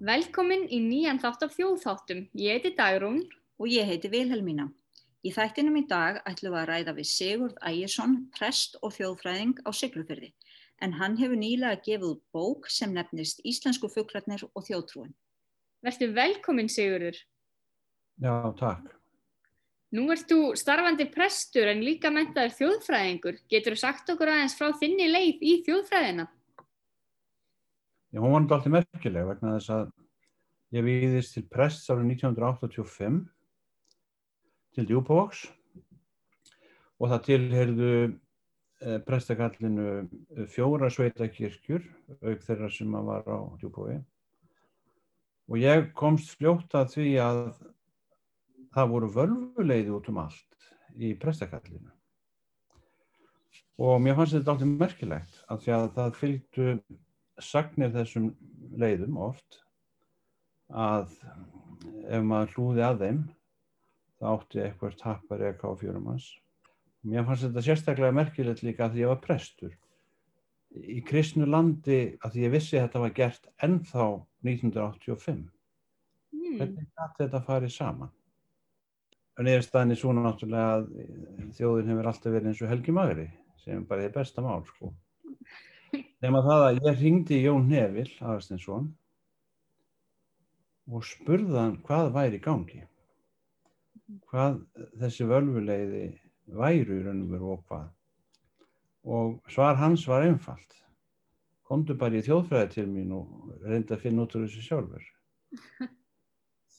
Velkomin í nýjan þátt af þjóðþáttum. Ég heiti Dagrún. Og ég heiti Vilhelmína. Í þættinum í dag ætlum við að ræða við Sigurd Ægjesson, prest og þjóðfræðing á Siglufyrði. En hann hefur nýlega gefið út bók sem nefnist Íslensku fugglarnir og þjóðtrúin. Vertu velkomin Sigurður. Já, takk. Nú ert þú starfandi prestur en líka mentaður þjóðfræðingur. Getur þú sagt okkur aðeins frá þinni leið í þjóðfræðina? Já, hún var náttúrulega alltaf merkileg vegna þess að ég viðist til prest árið 1985 til Djúpavox og það tilherðu eh, prestakallinu fjóra sveitakirkjur auk þeirra sem að var á Djúpavogi. Og ég komst fljótt að því að það voru völvuleiði út um allt í prestakallinu. Og mér fannst þetta alltaf merkilegt að því að það fylgdu sagnir þessum leiðum oft að ef maður hlúði að þeim þá átti eitthvað tapar eitthvað á fjórum hans. Mér fannst þetta sérstaklega merkilegt líka að ég var prestur. Í kristnu landi að ég vissi að þetta var gert ennþá 1985. Mm. Hvernig gæti þetta farið saman? En ég er staðinni svona náttúrulega að þjóðin hefur alltaf verið eins og Helgi Magri sem bara er besta mál sko. Nefna það að ég ringdi Jón Nevil, aðarstinsson, og spurði hann hvað væri gangi. Hvað þessi völvuleiði væru í raun og veru og hvað. Og svar hans var einfalt. Komdu bara í þjóðfræði til mín og reyndi að finna út úr þessu sjálfur.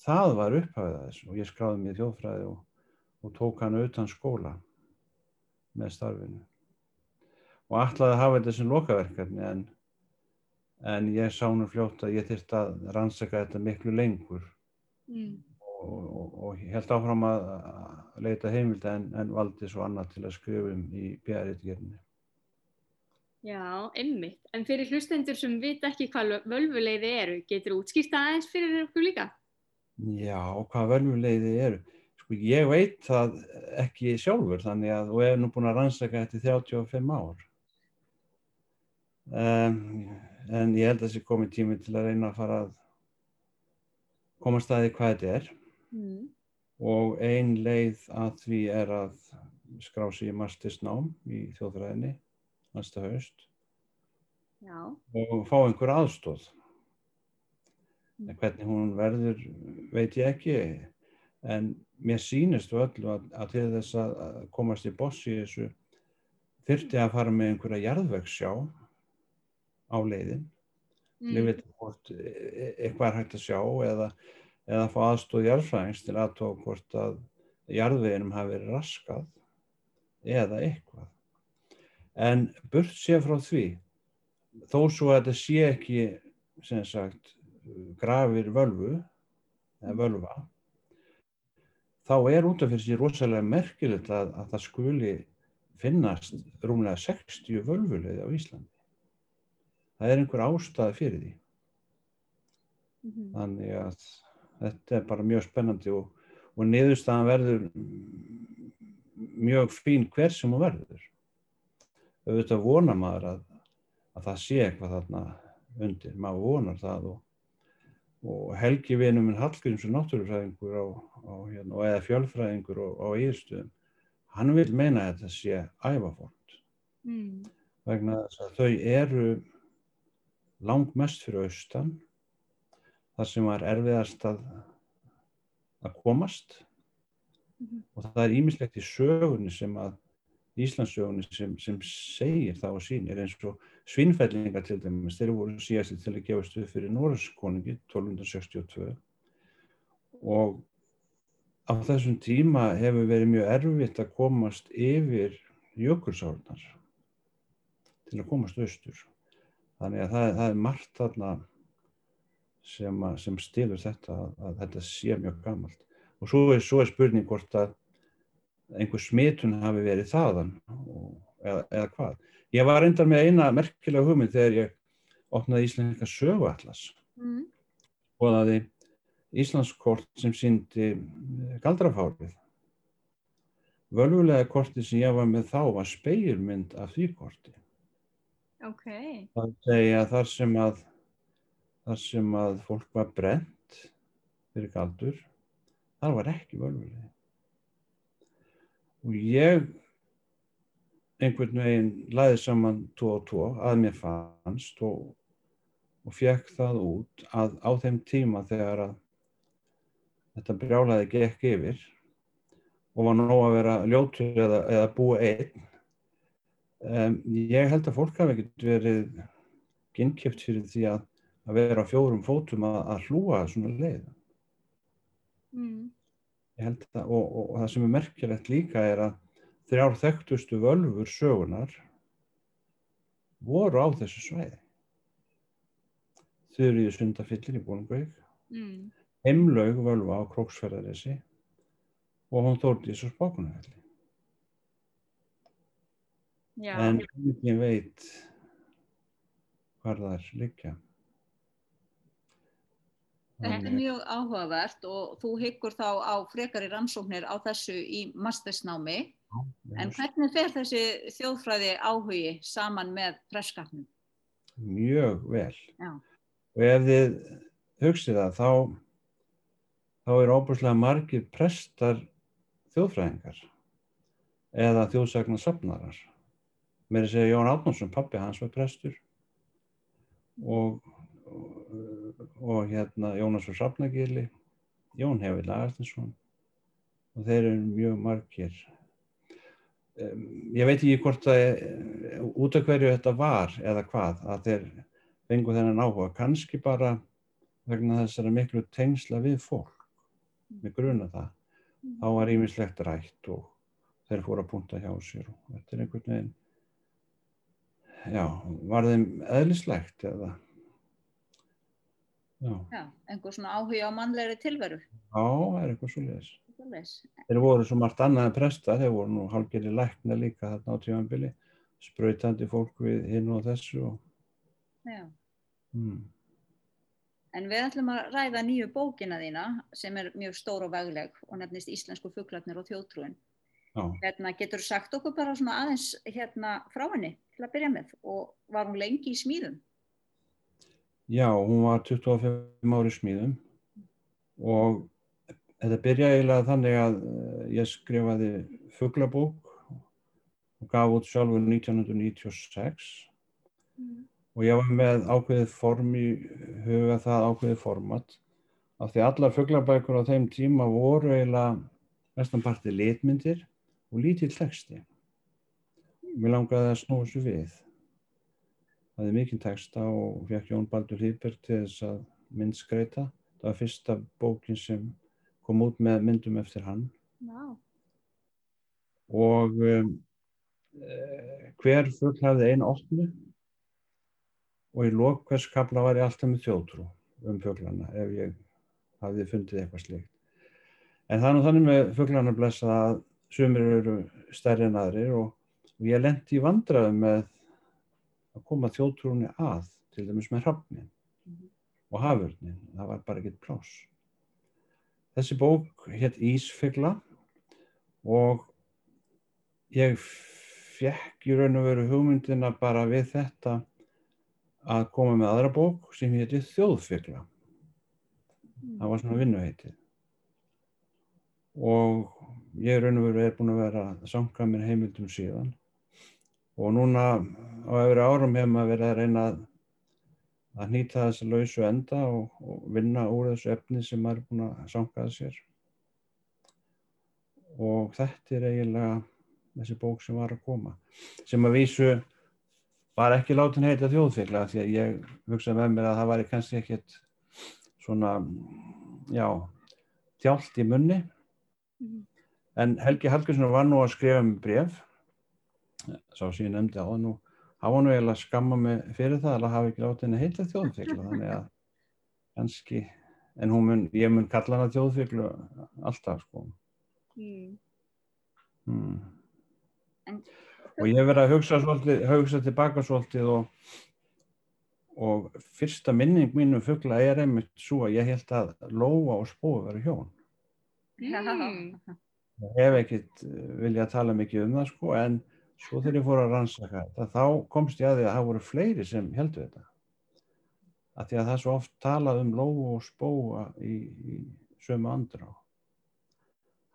Það var upphafið að þessu og ég skráði mér þjóðfræði og, og tók hann utan skóla með starfinu og ætlaði að hafa þetta sem lokaverkefni en, en ég sá nú fljótt að ég þurfti að rannsaka þetta miklu lengur mm. og, og, og held áfram að, leita heimildi en, en valdi svo annað til að skrifum í bjæriðgerðinni. Já, einmitt. En fyrir hlustendur sem vit ekki hvað völvuleiði eru, getur útskýrt aðeins fyrir okkur líka? Já, hvað völvuleiði eru? Sko ég veit það ekki sjálfur þannig að, og hef nú búin að rannsaka þetta í 35 ár um, en ég held að sé komið tími til að reyna að fara að koma staði hvað þetta er mm. og ein leið að því er að skrá sér í mastersnám í þjóðfræðinni næsta haust Já. og fá einhver aðstóð mm. hvernig hún verður veit ég ekki en mér sínist öllu að, að til þess að komast í bossi þessu þurfti að fara með einhverja jarðvegsjá á leiðin. Mm. við veitum hvort e, e, eitthvað er hægt að sjá eða, eða að fá aðstóð jarðfræðings til aðtók hvort að jarðveginum hafi verið raskað eða eitthvað. En burt sé frá því þó svo að þetta sé ekki sem sagt grafir völvu eða völva þá er út af fyrir sig rosalega merkilegt að, að það skuli finnast rúmlega 60 völvuleið á Íslandi það er einhver ástæði fyrir því mm -hmm. þannig að þetta er bara mjög spennandi og, og niðurstaðan verður mjög fín hver sem hún verður auðvitað vonar maður að, að það sé eitthvað þarna undir, maður vonar það og, og Helgi vinum minn Hallgríms og náttúrufræðingur hérna, og eða fjölfræðingur á Íðstöðum hann vil meina að þetta sé ævafónt mm. vegna þess að þau eru langmest fyrir austan þar sem var erfiðast að, að komast. Mm -hmm. og það er ímislegt í sögunni sem að Íslandsögunni sem, sem segir það og sínir eins og svinnfællingar til dæmis þeir voru síðast til að gefa stuð fyrir Norðskoningi 1262 og á þessum tíma hefur verið mjög erfitt að komast yfir jökulsárnar til að komast austur þannig að það, það er margt þarna sem, sem stilur þetta að, að þetta sé mjög gammalt og svo er, svo er spurning hvort að einhver smitun hafi verið þaðan og, eða, eða hvað. Ég var reyndar með eina merkilega hugmynd þegar ég opnaði Íslandska söguallas mm. og það er Íslandskort sem síndi galdrafárið. Völvulega korti sem ég var með þá var speilmynd af því korti. Okay. Það segja þar sem að þar sem að fólk var brent fyrir galdur, þar var ekki völvuleiði. Og ég einhvern veginn laði saman tvo og tvo að mér fannst og, og fekk það út að á þeim tíma þegar að þetta brjálaði gekk yfir og var nóg að vera ljótur eða, eða búa einn. Um, ég held að fólk hafi ekkert verið ginnkjöpt fyrir því að, að vera á fjórum fótum að, að hlúa svona leið. Mm. Ég held að, og, og, og það sem er merkilegt líka er að þrjár þekktustu völfur sögunar voru á þessu svæði. Þurriði sundafillir í Bólungauk, Mm. heimlaug völva á Króksferðaressi og hún þórdi þessu spákunarfelli. Já, En enginn veit hvar það er liggja. Þetta er mjög áhugavert og þú hyggur þá á frekari rannsóknir á þessu í mastersnámi. En hvernig fer þessi þjóðfræði áhugi saman með presskapnum? Mjög vel. Já. Og ef þið hugsið það, þá, þá er óbúslega margir prestar þjóðfræðingar eða þjóðsagnarsafnarar. Mér er að Jón Átnánsson, pappi hans var prestur og, og, og hérna Jónas og Safnagili, Jón Hefur Lagartinsson og þeir eru mjög margir. Um, ég veit ekki hvort að út af hverju þetta var eða hvað að þeir fengu þennan áhuga, kannski bara vegna þessara miklu tengsla við fólk, með gruna það. Þá var ímislegt rætt og þeir fóru að punta hjá sér og þetta er einhvern veginn, já, var þeim eðlislegt eða, já, Já, einhver svona áhugi á mannlegri tilveru. já, það er eitthvað svo leiðis. Þeir voru svo margt annað en presta, þeir voru nú hálfgerði lækna líka þarna á tímanbili, sprautandi fólk við hinn og þessu og, Já. hmm. En við ætlum að ræða nýju bókina þína sem er mjög stór og vegleg og nefnist Íslensku fuglarnir og þjóðtrúin. já. Hérna, getur sagt okkur bara svona aðeins hérna, frá henni til að byrja með og var hún lengi í smíðum? Já, hún var 25 ári smíðum og þetta byrjaði eiginlega þannig að eh, ég skrifaði fuglabók og gaf út sjálfur 1996 og ég var með ákveðið form í huga það ákveðið format af því allar fuglabækur á þeim tíma voru eiginlega mestan partið litmyndir og lítill texti. Mér langaði að snúa þessu við. Það er mikinn texta og fekk Jón Baldur Hýberg til þess að myndskreita. Það var fyrsta bókin sem kom út með myndum eftir hann Já. og um, eh, hver fugl hafði einu opnu og í lok hvers kapla var ég alltaf með þjóðtrú um fuglana ef ég hafði fundið eitthvað slíkt. En þannig með fuglana blessa að sumir eru stærri en aðrir og, og ég lendi í vandraðum með að koma þjóðtrúni að, til dæmis með hrafnin og hafurnin, það var bara ekkert pláss. Þessi bók hétt Ísfugla og ég fekk í raun og veru hugmyndina bara við þetta að koma með aðra bók sem hétti Þjóðfugla. Það var svona vinnuheitið. Og ég raun og veru er búin að vera að sanga mér heimildum síðan. Og núna á öfri árum hefur maður verið að reyna að, að nýta þessi lausu enda og, og vinna úr þessu efni sem maður er búin að sanga að sér. Og þetta er eiginlega þessi bók sem var að koma. Sem að vísu var ekki látin heita þjóðfugla því að ég hugsaði með mér að það væri kannski ekkert svona, já, tjált í munni. Mhm. En Helgi Hallgrímsson var nú að skrifa mér bref, sá sem ég nefndi á það nú, hann var nú eiginlega að skamma mig fyrir það að hafa ekki látið henni heita þjóðfugla, þannig að kannski, en hún mun, ég mun kalla hana þjóðfuglu alltaf, sko. Mm. En- Og ég hef verið að hugsa, svolítið, hugsa tilbaka svolítið og, og fyrsta minning mín um fugla er einmitt svo að ég held að Lóa og Spói veru hjón. Mm. Ég hef ekkert eh, viljað tala mikið um það sko en svo þegar ég fór að rannsaka þetta þá komst ég að því að það voru fleiri sem heldur þetta. að því að það er svo oft talað um lóu og spóa í, í sömu andrá.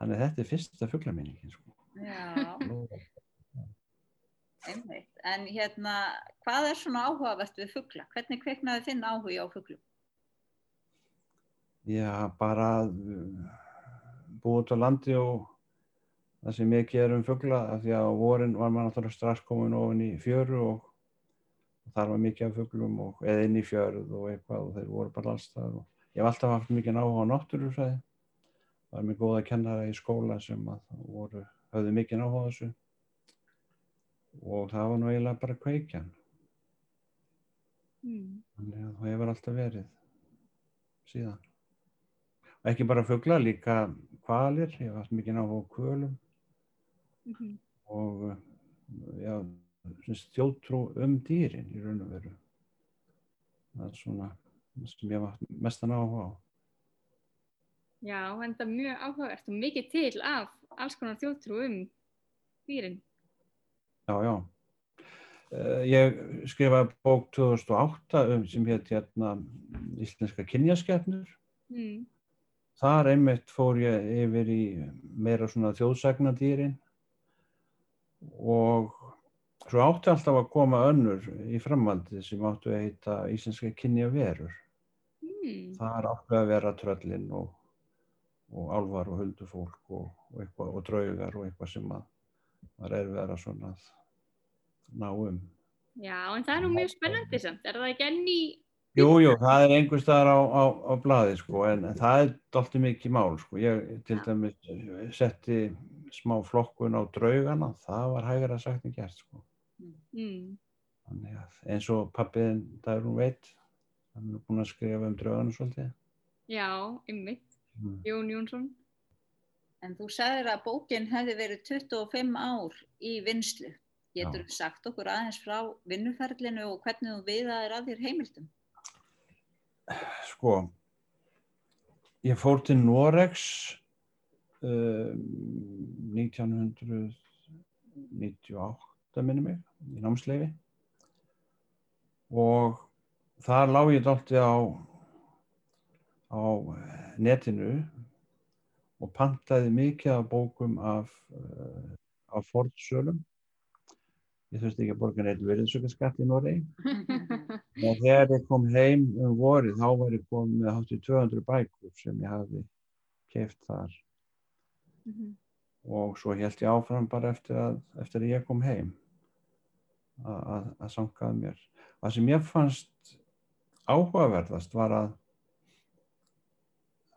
Þannig þetta er fyrsta fugglamenningin sko. Já, einmitt. En hérna, hvað er svona áhugavert við fuggla? Hvernig kveiknaði þinn áhugi á fugglum? Já, bara uh, búið út á landi og það sem mikið er um fuggla af því að vorin var maður náttúrulega strax komin ofin í fjöru og, þar var mikið af fugglum og eða inn í fjörð og eitthvað og þeir voru bara allstað og ég hef alltaf haft mikið áhuga á náttúrufræði. Var með góða kennara í skóla sem voru, höfðu mikið áhuga á þessu. Og það var nú eiginlega bara kveikjan. Mm. þannig að það hefur alltaf verið síðan. Og ekki bara fugla, líka kvalir, ég hef haft mikið áhuga á kvölum Mhm. og uh, já, þjóttrú um dýrin í raun og veru það er svona sem ég haft mestan áhuga á Já, en það er mjög áhugavert og mikið til af alls konar þjóttrú um dýrin. já, já Uh, ég skrifaði bók 2008 um sem hétt hérna íslenska kynjaskefnur Mm. þar einmitt fór ég yfir í meira svona þjóðsagnadýrin og svo átti alltaf að koma önnur í framhaldi sem áttu að heita íslenska kynja verur Mm. þar áttu að vera tröllin og, og álvar og huldufólk og, og, eitthvað, og draugar og eitthvað sem að var erfiðara svona að ná um Já, en það er nú mjög spennandi samt. Er það ekki enn í... Jú, jú, það er einhver staðar á, á, á blaði sko, en, það er dolti mikið mál sko. Ég til dæmis eh, setti smá flokkun á draugana, það var hægara sagt en gert sko. Mm. Þannig að eins og pappiðin, það er hún veit, hann er búinn að skrifa um draugana svolítið. Já, ymmit. Mm. Jón Jónsson. En þú sagðir að bókin hefði verið 25 ár í vinslu. Getur þú sagt okkur aðeins frá vinnuferlinu og hvernig þú viðaðir að þér heimildum? Sko, ég fór til Noregs uh, 1998 minni mig, í námsleifi og þar lá ég dálti á, á netinu og pantaði mikið af bókum af, uh, af fornsölum. Ég þurfti ekki að borga neitt virðsökkaskatt í Noregi. Og þegar ég kom heim um vorið þá var ég komið með hátt í 200 bækur sem ég hafði keift þar Mhm. og svo held ég áfram bara eftir að, eftir að ég kom heim að, að, að sankaði mér. Það sem ég fannst áhugaverðast var að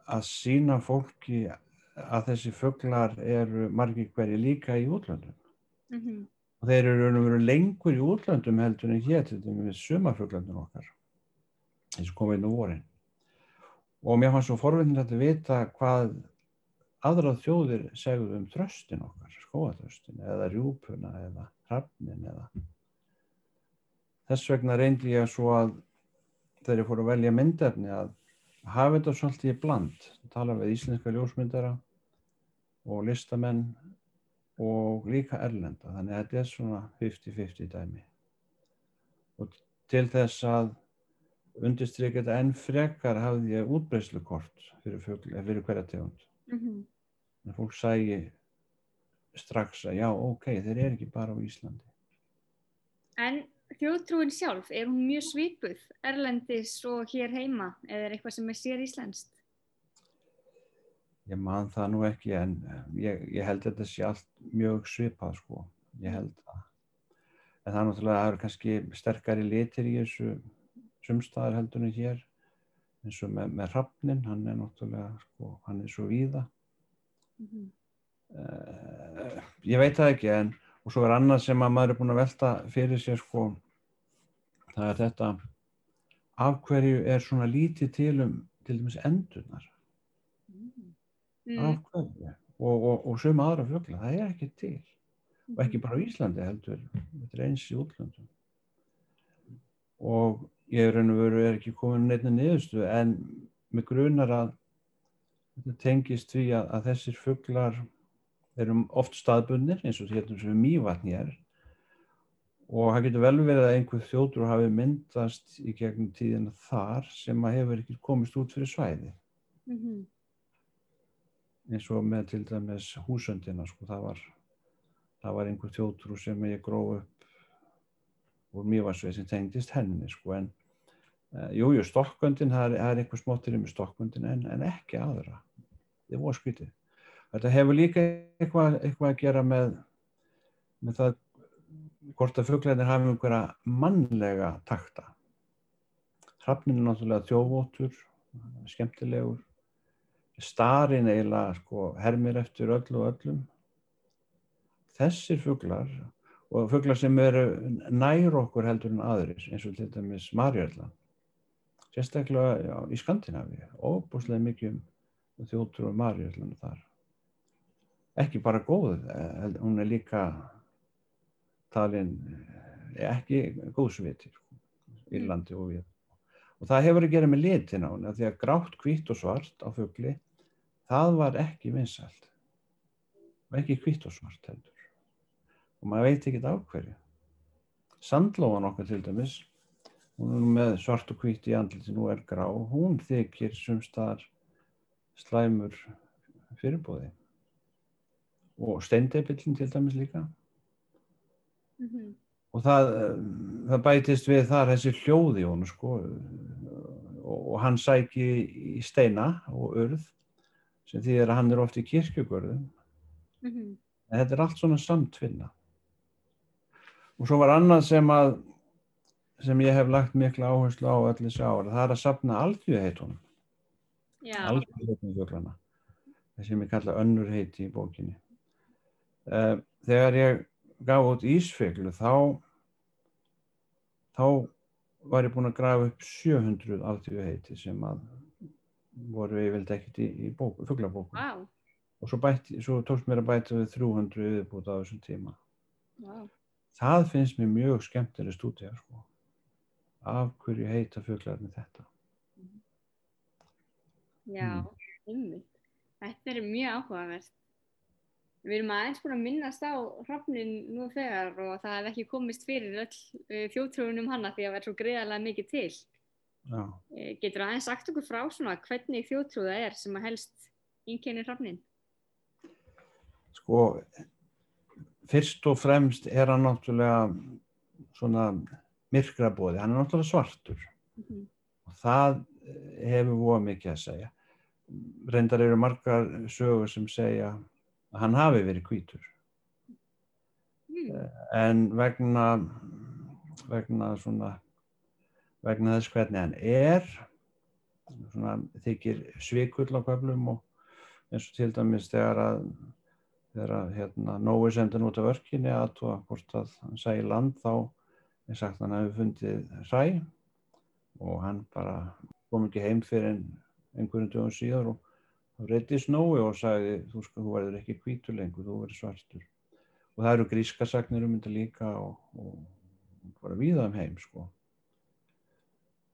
að sína fólki að þessi fuglar eru margir hverju líka í útlöndum. Mhm. Og þeir eru lengur í útlöndum heldur en hér til dæmis sumarfuglandun okkar eins og komið inn á vorin. Og mér fannst svo forvindilegt að vita hvað aðra þjóðir segðu um þröstin okkar, skóaþröstin eða rjúpuna eða hrafnin eða þess vegna reyndi ég svo að þegar ég fór að velja myndefni að hafa þetta svolítið í bland, tala við íslenska ljósmyndara og listamenn og líka erlenda, þannig að þetta er svona 50-50 dæmi. Og til þess að undirstrykja þetta enn frekar hafði ég útbreyslukort fyrir, fugl, eh, fyrir hverja tegund. Mhm. En fólk sægi strax að já, ok, þeir eru ekki bara á Íslandi. En þjóðtrúin sjálf, er hún mjög svipuð erlendis og hér heima eða er eitthvað sem er sér íslenskt? Ég man það nú ekki en eh, ég, ég held þetta sé allt mjög svipað sko, ég held það. En það er náttúrulega, það eru kannski sterkari litir í þessu sumstaðar heldur en hér, eins og með, með hrafnin, hann er náttúrulega, sko, hann er svo víða. Mhm. Uh, ég veit það ekki en og svo er annað sem að maður er búin að velta fyrir sér sko það er þetta af hverju er svona lítið til um til dæmis endurnar Mm. af hverju og, og, og suma aðra fugla, það er ekki til og ekki bara á Íslandi heldur þetta er eins í útlöndum og ég er raun og veru er ekki komin neitt niðurstu en mig grunar að þetta tengist því að, að þessir fuglar eru oft staðbundnir eins og hérna sem mývatn hér og það getur vel verið að einhver þjótur hafi myndast í gegnum tíðina þar sem að hefur ekki komist út fyrir svæði Mhm. eins og með til dæmis húsöndina sko, það var það var einhver þjótrú sem ég gróf upp úr mývarsveið sem tengdist henni sko, en uh, jú, jú, stokkundin það er, er einhver smottir með stokkundin en, en ekki aðra. Það var skvítið þetta hefur líka eitthvað, eitthvað að gera með með það hvort að fuglarnir hafi einhverja mannlega takta. Hrafnin er náttúrulega þjófóttur skemmtilegur. Starinn eiginlega sko, hermir eftir öllu og öllum. Þessir fuglar og fuglar sem eru nær okkur heldur en aðrir eins og til dæmis marjörlan sérstaklega já, í Skandinavíu. Óbúslega mikið um þjóttur og marjörlan þar. Ekki bara góð eh, hún er líka talin eh, ekki góðsviti sko, Írlandi og við og það hefur að gera með litin á henni því að grátt, hvítt og svart á fugli það var ekki vinsælt. Og ekki hvítt og svart heldur og maður veit ekki af hverju. Sandlóan okkar til dæmis hún er með svart og hvítt í andliti nú er grá, hún þykir sumstaðar slæmur fyrirbóði og steindepillin til dæmis líka. Mhm. og það, það bætist við þar þessi hljóði hún sko. Og, og hann sæki í steina og urð sem því að hann er oft í kirkjugörðum. Mhm. en þetta er allt svona samtvinna og svo var annað sem að sem ég hef lagt mikla áherslu á öll þessi ára, það er að sapna alþjóðheitunum alþjóðheitunum fjöglana það sem ég kalla önnur heiti í bókinni. Eh, þegar ég gaf út Ísfeglu þá þá var ég búinn að grafa upp 700 alþjóðu heiti sem að voru yfirleitt ekkert í, í bóku, fuglabóku Vá. og svo, bætti, svo tókst mér að bæta við 300 viðbúta á þessum tíma. Vá. Það finnst mér mjög skemmtileg stúdía sko. af hverju heita fuglarnir þetta Já, einmitt. Þetta er mjög áhugavert. Við erum aðeins búin að minnast á hrafnin nú þegar og það hef ekki komist fyrir öll uh, þjóðtrúin um hana því að er svo greiðarlega mikið til. Já. Uh, getur aðeins sagt okkur frá svona hvernig þjóðtrú það er sem að helst ínkennir hrafnin? sko fyrst og fremst er hann náttúrulega svona myrkrabóði, hann er náttúrulega svartur Mhm. og það hefur voða mikið að segja reyndar eru margar sögur sem segja að hann hafi verið hvítur Mm. en vegna vegna svona vegna þess hvernig hann er svona þykir svikull á köflum og eins og til dæmis þegar að þegar að hérna Nói sendi hann út af örkinni að tóa hvort að hann sæði land þá er sagt að hann hefði fundið hræ og hann bara kom ekki heim fyrir en einhverjum dögum síðar og reytist Nói og sagði þú sko þú verður ekki hvítur lengur, þú verður svartur. Og það eru gríska sagnir um þetta líka og, og bara víða um heim sko.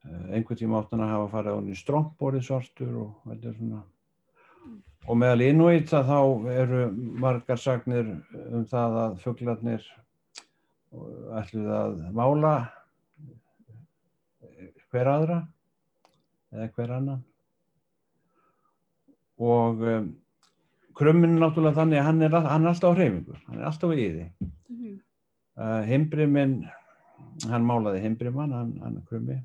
Eh, einhvern tíma átt hann að hafa farið á hann í strómpborið svartur og þetta er svona og meðal Inuita þá eru margar sagnir um það að fuglarnir ætluð að mála hver aðra eða hver annan. Og um, krummin er náttúrulega þannig að hann er, hann er alltaf á hreyfingu, hann er alltaf í því. Mhm. uh, Himbriminn hann málaði Himbrimann, hann, hann er krummi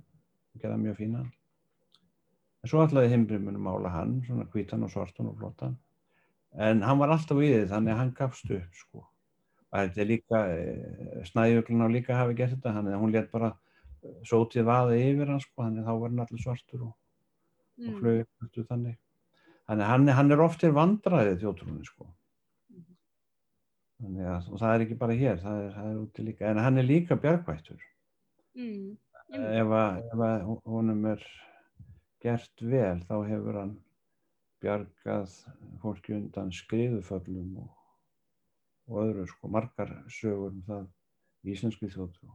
gerða mjög fínan en svo ætlaði Himbriminn að mála hann svona hvítan og svartan og flottan. En hann var alltaf í því þannig að hann gafst upp sko. Og þetta er líka snæðjöglun á líka hafi gert þetta þannig að hún létt bara eh, sótið vaða yfir hann sko þannig að þá var hann allir svartur og, og Mm. flög upp þannig. Þannig að hann, hann er oft til vandræðið þjótrúni sko. Þannig að og það er ekki bara hér það er, það er úti líka. En hann er líka bjargvættur. Mm. að, ef að honum er gert vel þá hefur hann bjargað fólki undan skriðuföllum og, og öðru sko margar sögur um það í íslenski þjóttrú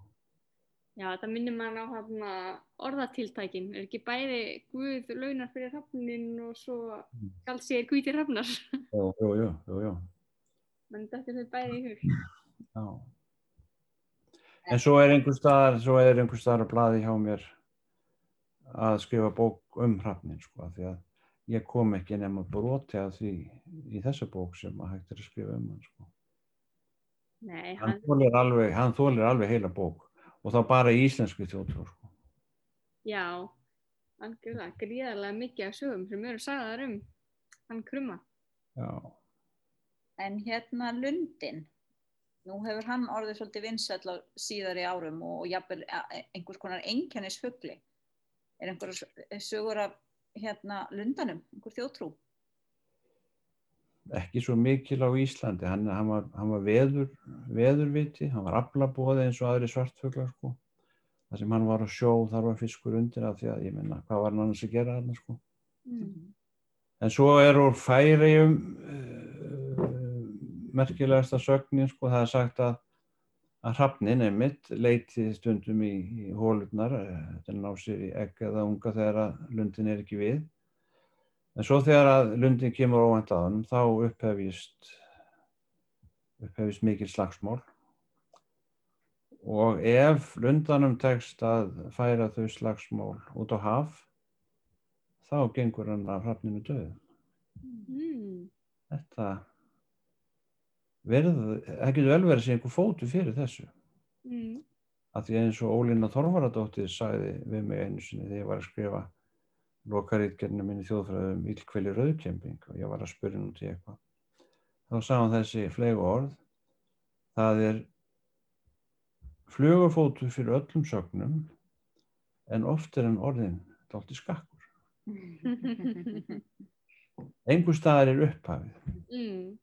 Já, þetta minnir mann á hana, orðatiltækin. Er ekki bæði Guð launar fyrir hrafnin og svo Mm. skald sér hvítir hrafnar? jú, jú, jú, jú, jú. Menn þetta er bæði í hug. Já. En svo er einhver staðar, svo er einhver staðar að blaði hjá mér að skrifa bók um hrafnin sko, af því að ég kom ekki nema broti að því í þessa bók sem að hægt er að skrifa um hann sko. Nei, Hann hann, þólir alveg, hann þólir alveg heila bók og þá bara í íslensku þjóðtrú sko. já, algjörlega, gríðarlega mikið af sögum sem eru sagðar um hann krumma. Já, En hérna Lundin, nú hefur hann orðið svolítið vinsæll á síðari árum og, og jafnvel einhvers konar einkennis fugli. Er einhverja sögur af hérna Lundanum, einhver þjóðtrú? ekki svo mikil á Íslandi, hann, hann var, hann var veður, veðurviti, hann var aflabóði eins og aðri svartfuglar sko. Það sem hann var á sjó, þar var fiskur undir af því að ég menna, hvað var hann annars að gera þarna sko. Mm. En svo er úr færiðum uh, merkilegasta sögnin sko, það er sagt að að hrafnin einmitt leiti stundum í, í hólurnar, eh, að ná sér í egg eða unga þegar að lundin er ekki við. En svo þegar að lundin kemur óvænt að honum, þá upphefist, upphefist mikil slagsmál. Og ef lundanum tekst að færa þau slagsmál út á haf, þá gengur hann af hrafninu döð. Mm. Þetta verð, það getur vel verið að sé einhver fótu fyrir þessu. Mm. Af því eins og Ólína Þorvaradóttir sagði við mig einu sinni þegar ég var að skrifa lokaritgerðinu minni þjóðfræðum um illkveli rauðkemping og ég var að spyrja nút í eitthvað. Þá sagði hann þessi flegu orð, það er flugafótur fyrir öllum sögnum en oft er hann orðin dálítið skakkur. Engur staðar er upphafið. mm.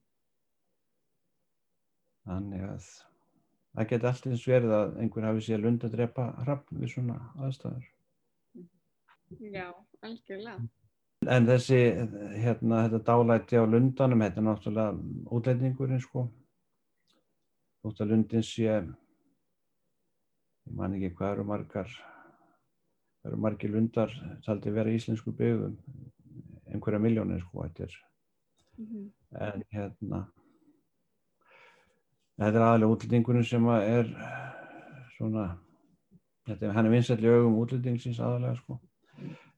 Þannig að það geti allt eins verið að einhver hafi séð lund að drepa hrafn við svona aðstæður. Já, algjörlega. En þessi, hérna, þetta dálæti á lundanum, þetta er náttúrulega útlendingurinn, sko. Þótt að lundin sé, ég man ekki hvað eru margar, hvað eru margir lundar, taldi vera íslensku byggðum, einhverja miljónir, sko, þetta er, Mm. en hérna, þetta er aðalega útlendingurinn sem er svona, þetta er, hann er vinsæll í augum útlendingsins aðalega, sko.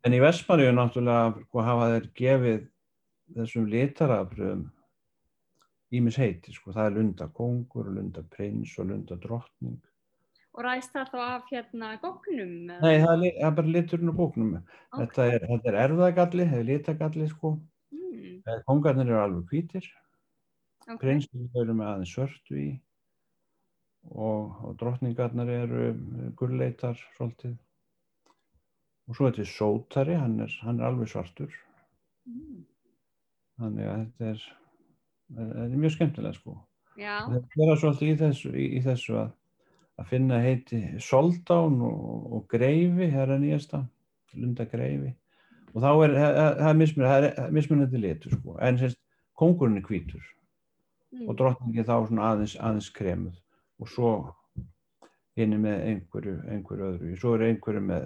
En í Vestmanniðu náttúrulega sko, hafa þeir gefið þessum litarafröðum ímis heiti, sko, það er lundakongur, lundaprins og lundadrottning. Og ræðist það þá af hérna góknum? Nei, það er, það er bara liturinn á bóknum. Þetta er, þetta er erfðagalli, þetta er litagalli, sko. Mm. Eh, Kongarnir eru alveg hvítir, ok. prinsir eru með aðeins svörtu í og, og drottningarnar eru gulleitar svolítið. Og svo þetta er sótari, hann er, hann er alveg svartur. Mm. Þannig að þetta er, þetta er mjög skemmtilega sko. Já, Það gera svolítið í þessu, í, í þessu að, að finna heiti Soldán og, og Greifi, það er nýjasta, Lunda Greifi. Og þá er, það það er mismun- það er mismunandi litur sko, en sérst, kongurinn er hvítur mm. og drottningin þá svona aðeins, aðeins kremuð og svo hinn með einhverju, einhverju öðru. Svo er einhverju með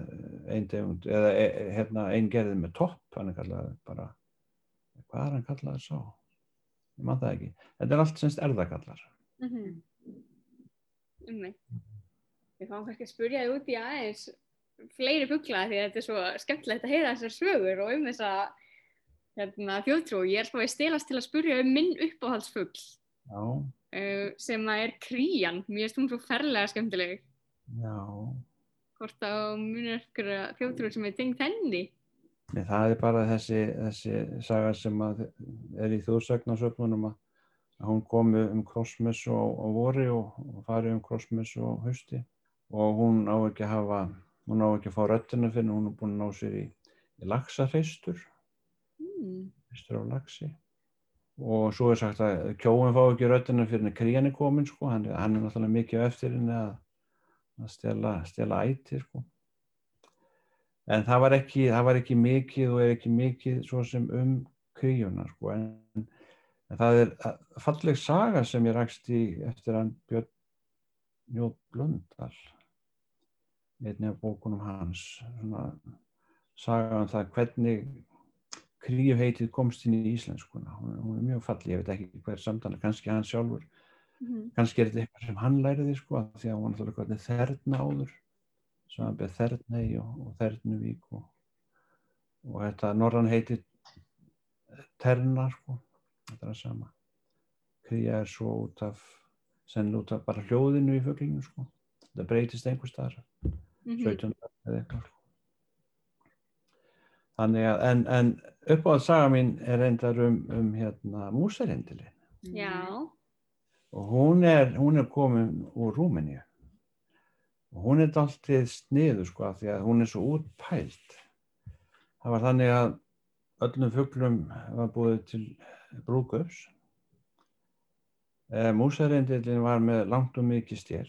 einn tegund, eða e, e, hérna einn gerði með topp, hann er kallað bara, hvað er hann kallað sá? Ég man það ekki. Þetta er allt semst erðakallar. Mm -hmm. Við fáum kannski að spurja þið út í aðeins fleiri fugla því að þetta er svo skemmtilegt að heyra þessar sögur og um þessa hérna, þjóðtrú. Ég er spáðið stelast til að spurja um minn uppáhaldsfugl Já, uh, sem að er krían. Mér finnst hún svo ferlega skemmtileg. já. Hvort á munur ykkur þjóðtrú sem er tengt henni. Nei, það er bara þessi, þessi saga sem er í þjóðsagnarsöfnunum að, hún komi um krossmessu á, á vori og, og fari um krossmessu á hausti og hún á ekki að hafa, hún á ekki að fá röttina fyrir hún er búin að ná sér í, í laxafeistur, Mm. feistur af laxi og svo er sagt að kjóin fá ekki röttina fyrir krían er komin sko, hann, hann er náttúrulega mikið eftir henni að, að stela, stela æti sko. En það var, ekki, það var ekki mikið og er ekki mikið svo sem um kríuna sko. en, en það er falleg saga sem ég rakst í eftir hann Björn Jóð Blöndal einnig af bókunum hans svona saga um það hvernig kríu heitið komst inn í íslenskuna hún, hún er mjög falleg, ég veit ekki hver samtana kannski hann sjálfur Mhm. kannski er þetta eitthvað sem hann læriði sko því að hann var náttúrulega þerna áður sem hann beð Þerney og, og Þernuvík og, og þetta norran heiti Terna sko þetta er það sama kría er svo út af senn út af bara hljóðinu í fuglinu sko þetta breytist einhver staðar Mhm. 17. eða eitthvað sko. Þannig að en, en uppáhald saga mín er reyndar um, um hérna músarindilin Já, og hún er, hún er komin úr Rúmeníu. Og hún er dáltið sniðu sko því að hún er svo útpælt það var þannig að öllum fuglum var búið til brúðgöfs e, músarindilin var með langt og mikið stjél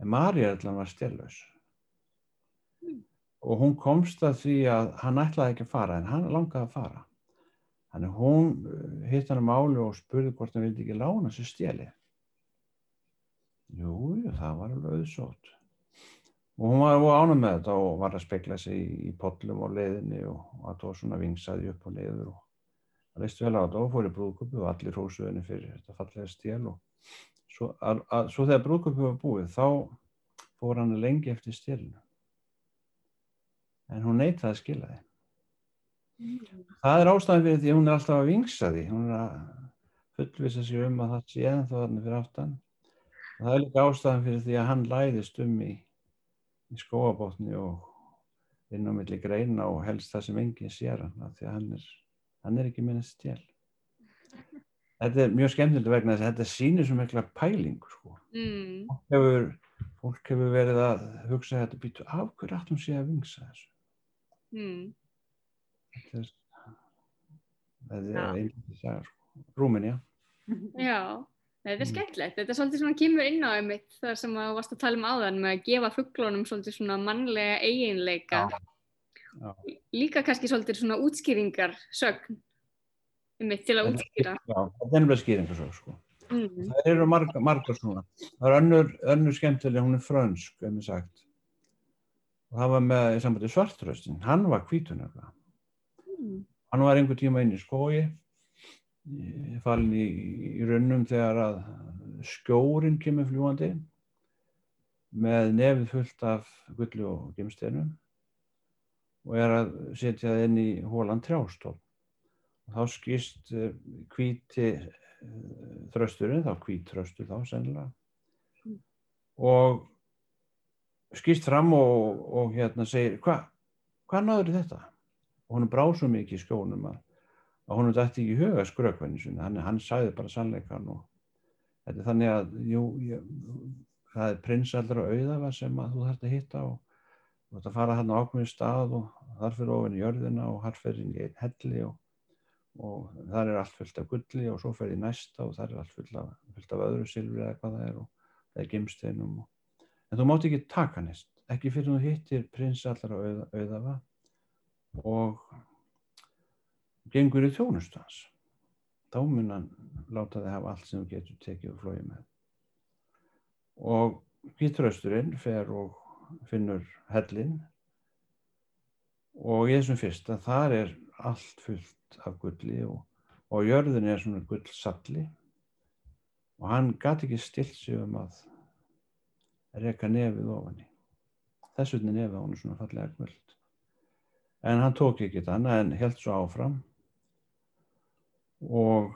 en Maríallan var stjélaus og hún komst að því að hann ætlaði ekki að fara en hann langaði að fara Þannig hún uh, hitt hann á máli og spurði hvort hann vildi ekki lána sér stjeli. Jú, jú, það var alveg auðsótt. Og hún var ánum með þetta og var að spekla sig í, í pollum og leiðinni og, og að það svona vingsaði upp og leiður og það leist vel á þetta og fór í brúðköpu og allir hósuðinni fyrir þetta fallega stjel og svo, að, að, svo þegar brúðköpu var búið þá fór hann lengi eftir stjelinu. En hún neitaði að skila því. Það er ástæðan fyrir því að hún er alltaf að vingsa því. Hún er að fullvisa sig um að það sé ennþá þarna fyrir aftan. Og það er líka ástæðan fyrir því að hann læðist um í, í skóabótni og inn á milli greina og helst það sem enginn sér hann. Því að hann er, hann er ekki minnast stjæl. Þetta er mjög skemmtilegt vegna þess að þetta sýnir svo mikla pælingu. Sko. mm. Fólk, hefur, fólk hefur verið að hugsa þetta býtu af hverju allt hún sé að vingsa þessu. Mm. Þetta er, þetta Já. er einnig saga. Sko. Rúmenía. Já, þetta er Mm. skemmtilegt. Þetta er svolítið svona kemur inn á einmitt þar sem að þú varst að tala um áðan með að gefa fugglunum svolítið svona mannlega eiginleika. Já. Líka kannski svolítið svona útskýringar sögn einmitt til að útskýra. Já, þetta er nefnilega skýringar svo, sko. Mm. Það eru margar, margar svona. Það er önnur, önnur skemmtileg, hún er frönsk, ef mér sagt. Og það var með í sambandi svartröstin. Hann var hvítunar. Mm. Hann var einhver tíma inn í skói, falinn í, í runnum þegar að skjórin kemur fljúandi með nefið fullt af gullu og gemsteinum og er að setja það inn í hólan trjástól. Og þá skýst uh, hvíti uh, þrösturinn, þá hvít þröstur þá sennilega Mm. og skýst fram og, og hérna segir hvað hva náður þetta? og hún brá svo mikið í skjónum að, að hún dætti ekki huga skrökvenni sinni, hann, hann sagði bara sannleikan og þetta er þannig að jú, ég, það er prinsaldra auðafa sem að þú þarft að hitta og þú þarft að fara hann á ákveðin stað og þar fyrir ofin í jörðina og þar fyrir í einn helli og, og þar er allt fullt af gulli og svo fyrir í næsta og þar er allt fullt af, fullt af öðru silfri eða hvað það er og það er gimsteinum og, en þú mátt ekki taka nýst ekki fyrir þú hittir prinsaldra auða, auðafa og gengur í þjónustu hans. Þá mun hann láta þig hafa allt sem þú getur tekið og flóið með. Og hvítrausturinn fer og finnur hellin og í þessum fyrsta þar er allt fullt af gulli og, og jörðin er svona gullsalli. Og hann gati ekki stilt sig um að reka nefið ofan í. Þess vegna er nefið á hann svona fallega guld en hann tók ekki þetta annað en held svo áfram. Og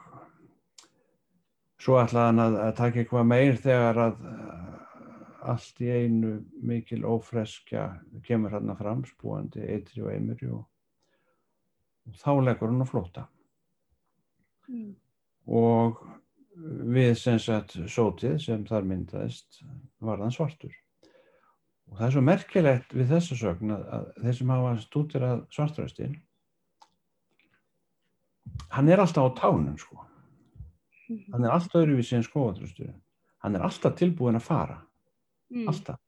svo ætlaði hann að, að taka eitthvað meir þegar að uh, allt í einu mikil ófreskja kemur hann fram spúandi eitri og eimuri og, og þá leggur hann á flóta Mm. og við sem sagt sótið sem þar myndaðist var hann svartur. Og það er svo merkilegt við þessa sögn að, að þeir sem hafa stútir að svartröstin hann er alltaf á tánum sko. Hann er alltaf öðruvísi en skóatröstur hann er alltaf tilbúin að fara. Mm. alltaf.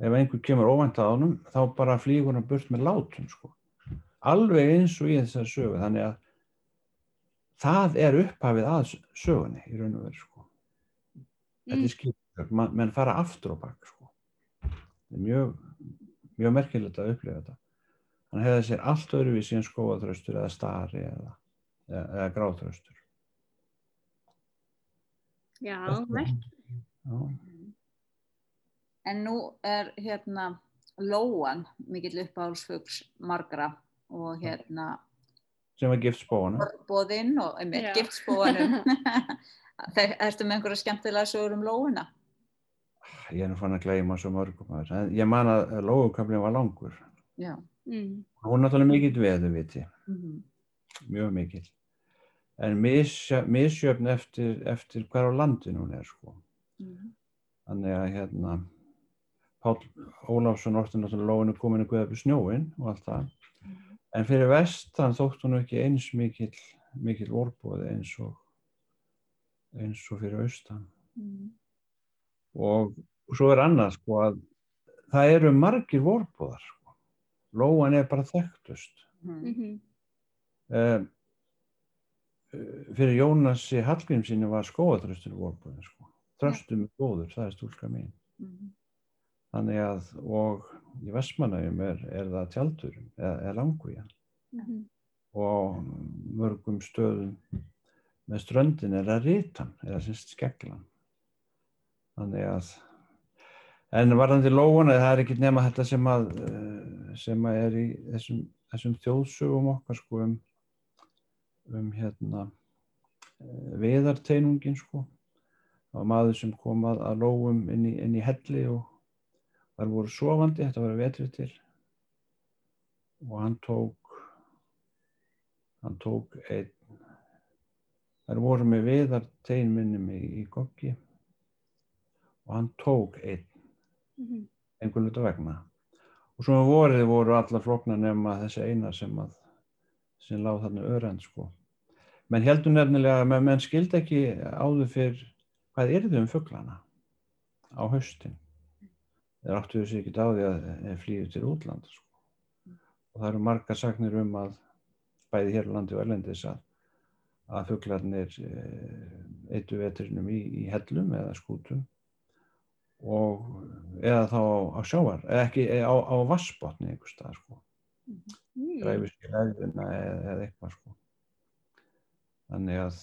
Ef einhver kemur óvænt að honum þá bara flýgur hann burt með látum sko. alveg eins og í þessari sögu þannig að það er upphafið að sögunni í raun og veru sko. þetta er skiptög, Man, menn fara aftur á bak sko. er mjög mjög merkilegt að upplifa þetta hann hefði sér allt öðruvísi en skóatröstur eða stari eða, eða, eða gráþröstur Já, Þetta- merk. Já, En nú er hérna lóan mikill uppáhalsfugs margra og hérna sem var gift spóana. boðinn og einmitt giftspóanum. Þeir, ertu með einhverja skemmtilega sögur um lóuna? Ég er nú fann að gleyma svo mörgum að þessu. En ég man að lógukablin var langur. Já. Mm. Hún er náttúrulega mikill veðuviti, Mm mjög mikill. En misjö- misjöfn eftir, eftir hver á landinu hún er sko. -hmm. Þannig að hérna, Páll Ólafsson orti náttúrulega lóinu komin að guða upp í snjóin og allt það. En fyrir vestan þótt hún ekki eins mikill, mikill vorbóði eins og, eins og fyrir austan. Og svo er annað sko að það eru margir vorbóðar sko. Lóan er bara þekktust. Mhm. Um, fyrir Jónasi Hallgrímsinni var skóatröstur vorbóðin sko. Tröstum er góður, það er stúlka mín. Þannig að, og í Vestmannaugum er, er það tjaldur, eða, eða langvíja. Mhm. Og á mörgum stöðum með ströndin er það rítan, eða sérst skeglan. Þannig að, en varðandi lóuna, það er ekki nema þetta sem að, eh, sem að er í þessum, þessum þjóðsögum okkar sko um, um hérna eh, viðarteinungin sko. Var maður sem kom að, að lóum inn í, inn í helli og þar voru sofandi, þetta var vetrið til og hann tók hann tók einn þar voru með viðar teinminnum í, í goggi og hann tók einn Mhm. einhvern veit vegna og svo vorið voru allar flokna nema þessi eina sem að sem láð þarna örend sko menn heldur nefnilega að menn, menn skildi ekki áður fyrr hvað yrði um fuglana á haustin þeir áttu þessi ekki á því að flýðu til útlanda sko. og það eru margar sagnir um að bæði hér á landi og erlendis að, að fuglarnir e, eittu vetrinum í, í hellum eða skútum og eða þá á, sjávar eða ekki eða á, á vassbotni einhver stað sko Mm. dræfi sér leðina eða, eða eitthvað sko þannig að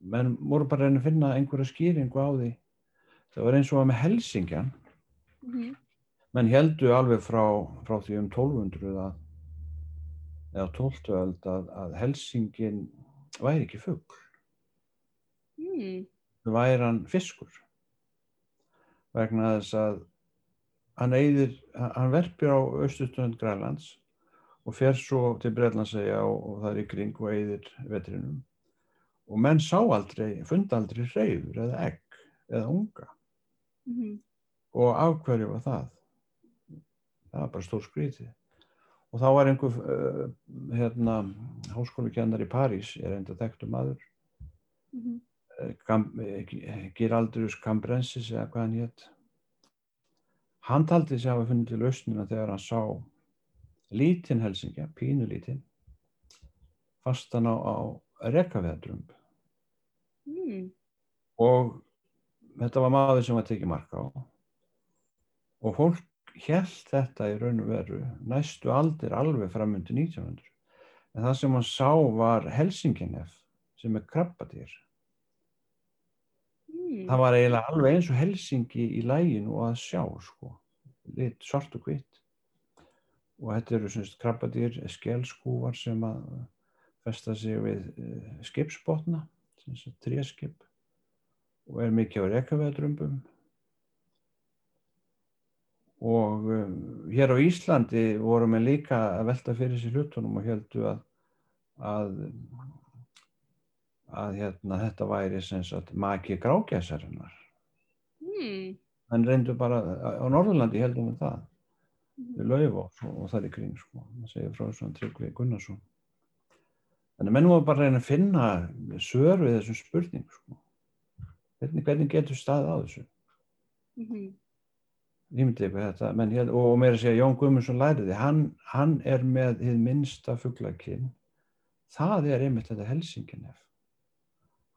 menn voru bara að finna einhverja skýringu á því það var eins og að með Helsingjan Mhm. menn heldu alveg frá, frá því um 1200 að eða 12. öld að, að Helsingin væri ekki fugl Mm. væri hann fiskur vegna þess að hann eyðir, hann verpir á austustönd Grænlands og fer svo til Breitlandsegja og, og það er í kring og eyðir vetrinum og menn sá aldrei, fund aldrei reyður eða egg eða unga Mhm. og af hverju var það? Það var bara stór skrítið og þá var einhver uh, hérna, háskólukennar í París er enda þekktu maður Mhm. eh, Giraldrus Cambrensis eða hvað hann hétt hann taldi sig hafa funnið til lausnina þegar hann sá lítinn helsingja, pínu lítinn fastan á, á rekaveðadrömb Mm. og þetta var maður sem var tekið marka á. Og fólk held þetta í raun og veru næstu aldir alveg framundi 1900 en það sem hann sá var Helsinginef sem er krabbadýr Mm. það var eiginlega alveg eins og Helsingi í læginu og að sjá sko, lit svart og hvitt. Og þetta eru semst krabbadýr skelskúvar sem að festa sig við uh, skipsbotna semst tréskip. Og er mikið á rekaveðdrömbum og um, hér á Íslandi vorum við líka að velta fyrir sér hlutunum og heldu að að, að hérna, þetta væri sagt maki grágæsarinnar Mm. en reyndu bara á Norðurlandi heldum við það Mhm. við Laufás og, og það í kring sko. það segir frá svona Tryggvi Gunnarsson þannig að menn voru bara að reyna að finna svör við þessum spurning sko. hvernig, hvernig getur staðið á þessu Mhm. ég myndi eitthvað þetta menn, hér, og meira að segja Jón Guðmundsson læriði hann, hann er með hið minnsta fuglakinn það er einmitt þetta Helsinginef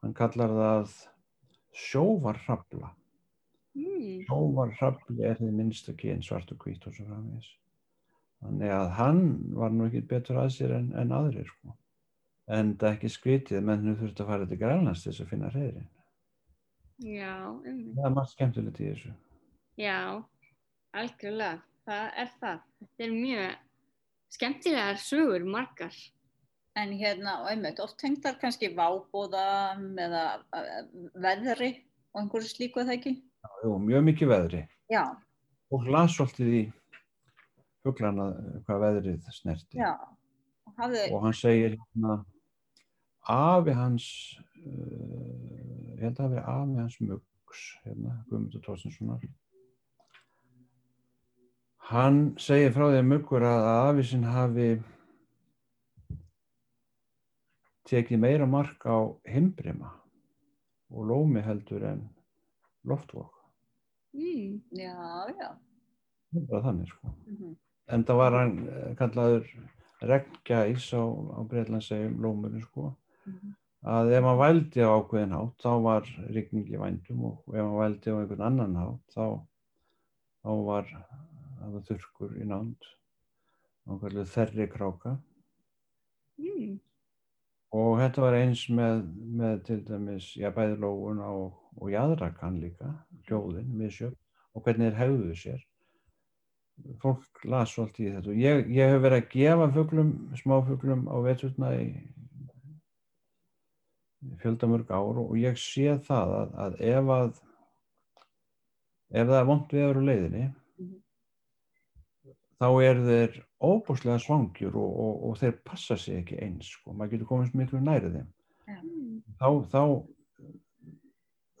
hann kallar það sjóvarhrafla Mm. sjóvarhrafli er hið minnsta kyn svart og hvít og svo framvegis þannig að hann var nú ekki betur að sér en, en aðrir sko. en það ekki skrítið menn nú þurfti að fara til Grænlands til þess að finna reyðrin Já, um, það er margt skemmtilegt í þessu já, algjörlega, það er það. Þetta er mjög skemmtilegar sögur, margar. En hérna, og einmitt, oft tengdar kannski vábóðam eða eh, veðri og einhverju slíku er það ekki? Jú, mjög mikið veðri Já, og las svolítið í fuglana hvað veðrið snerti já. Og hafði, og hann segir hérna afi hans uh, ég held að það hafi afi hans Muggs hérna, Guðmundur Tósinssonar hann segir frá því að Muggur að afi sinn hafi tekið meira mark á himbrima og lómi heldur en loftvokk Mm. já, já. það bara þannig sko mhm, en það var hann eh, kallaður regngæs á, á Breitlandsegjum lómurinn sko mhm. að ef maður vældi á ákveðin hátt þá var rigning í vændum og ef maður vældi á einhvern annan hátt þá, þá var það var þurrkur í nánd og kalluð þerri kráka Mm. Og þetta var eins með, með til dæmis, já bæði lóuna og, og jaðrakan líka, hljóðin, misjöfn og hvernig þeir hefðu sér. Fólk las svolítið í þetta og ég, ég hef verið að gefa fuglum, smáfuglum á veturna í fjöldamörg ár og ég sé það að, að ef að ef það er vond viður á leiðinni Mhm. þá eru þeir óbúslega svangjur og, og, og þeir passa sig ekki eins sko. maður getur komist miklu nærið þeim Mm. þá, þá,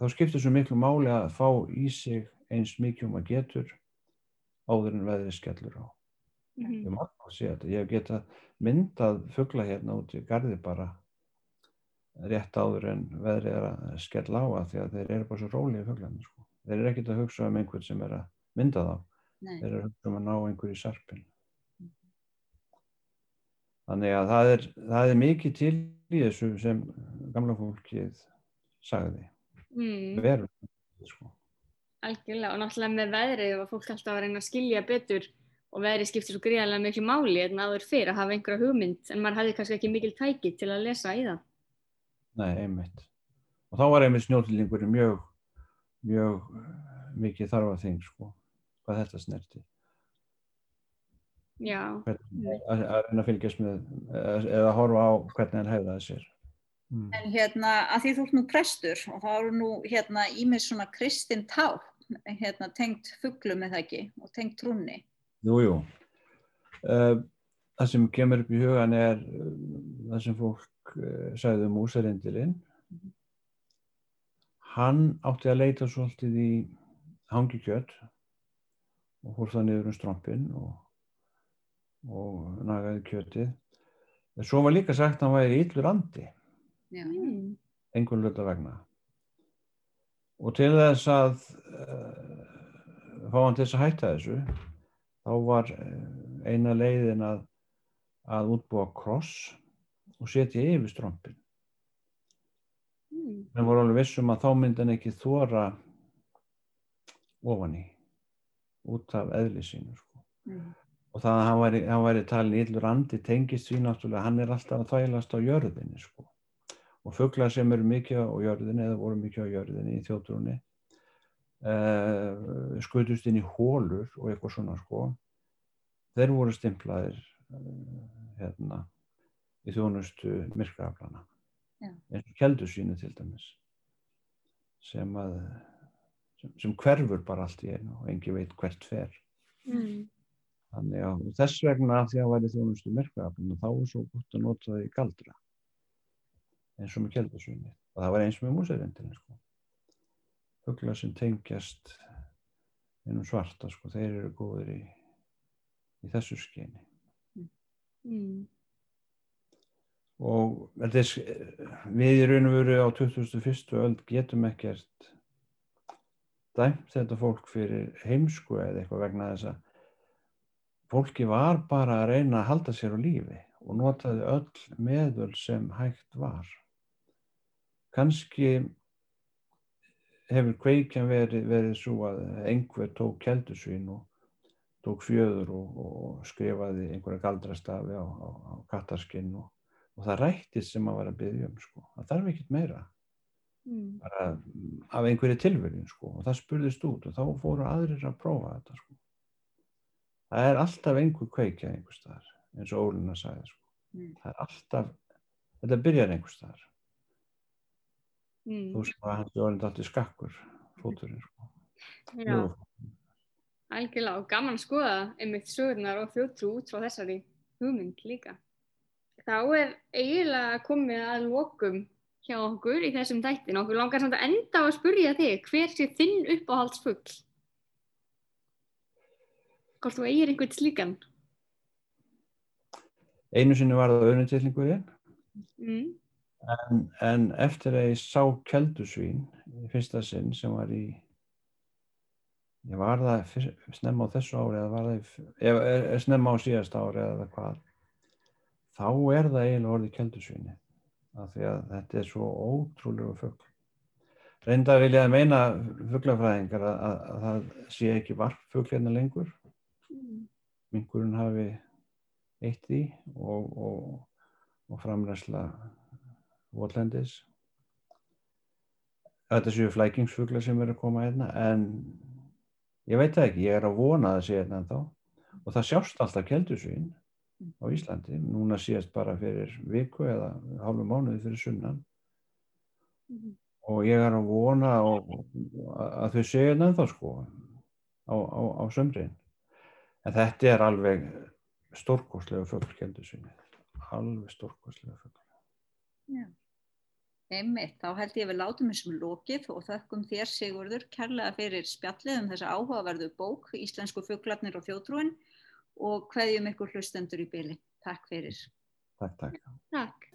þá skiptir svo miklu máli að fá í sig eins mikið um að getur áður en veðrið skellur á. Mhm. Ég má að sé þetta. Ég hef getað myndað fugla hérna út í garði bara rétt áður en veðrið er að skella á að því að þeir eru bara svo rólið fuglarnir. Sko. Þeir eru ekkert að hugsa um einhvern sem er að mynda þá. Nei, Þeir eru að hugsa um að ná einhverju í sarpin. Þannig að það er, það er mikið til í þessu sem gamla fólkið sagði. Mm. Verum, sko. Algjörlega og náttúrulega með veðrið var fólk alltaf að reyna að skilja betur og veðrið skiptir svo gríðarlega miklu máli en áður fyrir að hafa einhverja hugmynd en maður hafði kannski ekki mikil tæki til að lesa í það. Nei, einmitt. Og þá var einmitt snjótillingur mjög, mjög eh, mikið þarfa þing, sko, hvað þetta snerti. Já, Hvernig, að, að reyna að fylgjast með, eða, eða horfa á hvernig hann hefðaði sér. Mm. En hérna, að því þú ert nú prestur og þá eru nú hérna ímið svona kristin tá, hérna tengt fuglum með það ekki og tengt trúnni. Jú, jú. Uh, það sem kemur upp í hugan er uh, það sem fólk uh, sagði um músarindilinn. Hann átti að leita svolítið í hangikjöt og fór það niður um strompin og, og nagaði kjötið. En svo var líka sagt að hann væri illur andi, Já, mm. einhvern hluta vegna. Og til þess að uh, fá hann til þess að hætta þessu, þá var eh, eina leiðin að, að útbúa kross og setja yfir strompin. Mm. En voru alveg vissum að þá myndi hann ekki þóra ofan í, út af eðli sínu. Sko. Mhm. Og það að hann væri, hann væri talin illur andi tengist því náttúrulega, hann er alltaf að þvælast á jörðinni. Sko. Og fuglar sem eru mikið á jörðinni eða voru mikið á jörðinni í þjóttrúni uh, skutust inn í hólur og eitthvað svona sko. Þeir voru stimplaðir uh, hérna í þjónustu myrkraaflana. Já. eins og keldusvínu til dæmis sem að sem, sem hverfur bara allt í einu og engi veit hvert fer Mm. Þannig að þess vegna því að væri þjónustu myrkraaflana þá er svo gott að nota það í galdra eins og með keldusvínu og það var eins með músarindin sko. fuglar sem tengjast einum svarta sko, þeir eru góðir í, í þessu skyni Mm. og þetta er, s- við í raun og veru á 21. öld getum ekkert dæmt þetta fólk fyrir heimsku eða eitthvað vegna þess að fólki var bara að reyna að halda sér á lífi og notaði öll meðöl sem hægt var. Kanski hefur kveikjan verið, verið svo að einhver tók keldusvín og tók fjöður og, og skrifaði einhverja galdrastafi á, á, á kattaskinn og, og það rættist sem að var að byggja um sko. Það þarf ekkert meira. Mm. bara af einhverju tilverjun sko og það spurðist út og þá fóru aðrir að prófa þetta sko. Það er alltaf einhver kveikja einhver staðar eins og Ólina sagði sko. Mm. Það er alltaf, þetta byrjar einhver staðar. Mm. Þú sem að hans er orðin alltaf skakkur fóturinn sko. Já, algjörlega og gaman að skoða einmitt sögurnar og þjóttrú út frá þessari hugmynd líka. Þá er eiginlega komið að lokum hjá okkur í þessum þættin. Okkur langar samt að enda á að spurja þig, hver sé þinn uppáhaldsfugl? Hvort þú eigir einhvern slíkan? Einu sinni var það öðnutillingurinn Mm. en, en eftir að ég sá keldusvín í fyrsta sinn sem var í ég var það fyr, snemma á þessu ári eða var það er, er snemma á síðast ári eða hvað þá er það eiginlega orðið keldusvíni af því að þetta er svo ótrúlega fugl reynda vil ég að meina fuglafræðingar að, að, að það sé ekki varpfugl hérna lengur Minkurinn hafi eitt í og, og, og framræsla votlendis. Þetta séu flækingsfuglar sem eru að koma hérna en ég veit það ekki, ég er að vona að það sé hérna ennþá. Og það sjást alltaf keldusvín á Íslandi, núna síðast bara fyrir viku eða hálfu mánuði fyrir sunnan. Mm. og ég er að vona og, að þau séu hérna ennþá sko á, á, á sömrin en þetta er alveg stórkostlega fugl keldusvíni alveg stórkostlega fugl Einmitt, þá held ég við látum þessum lokið og þökkum þér Sigurður kærlega fyrir spjallið um þessa áhugaverðu bók Íslensku fuglarnir og þjótrúin og hveðjum ykkur hlustendur í byli. Takk fyrir. Takk, takk Takk.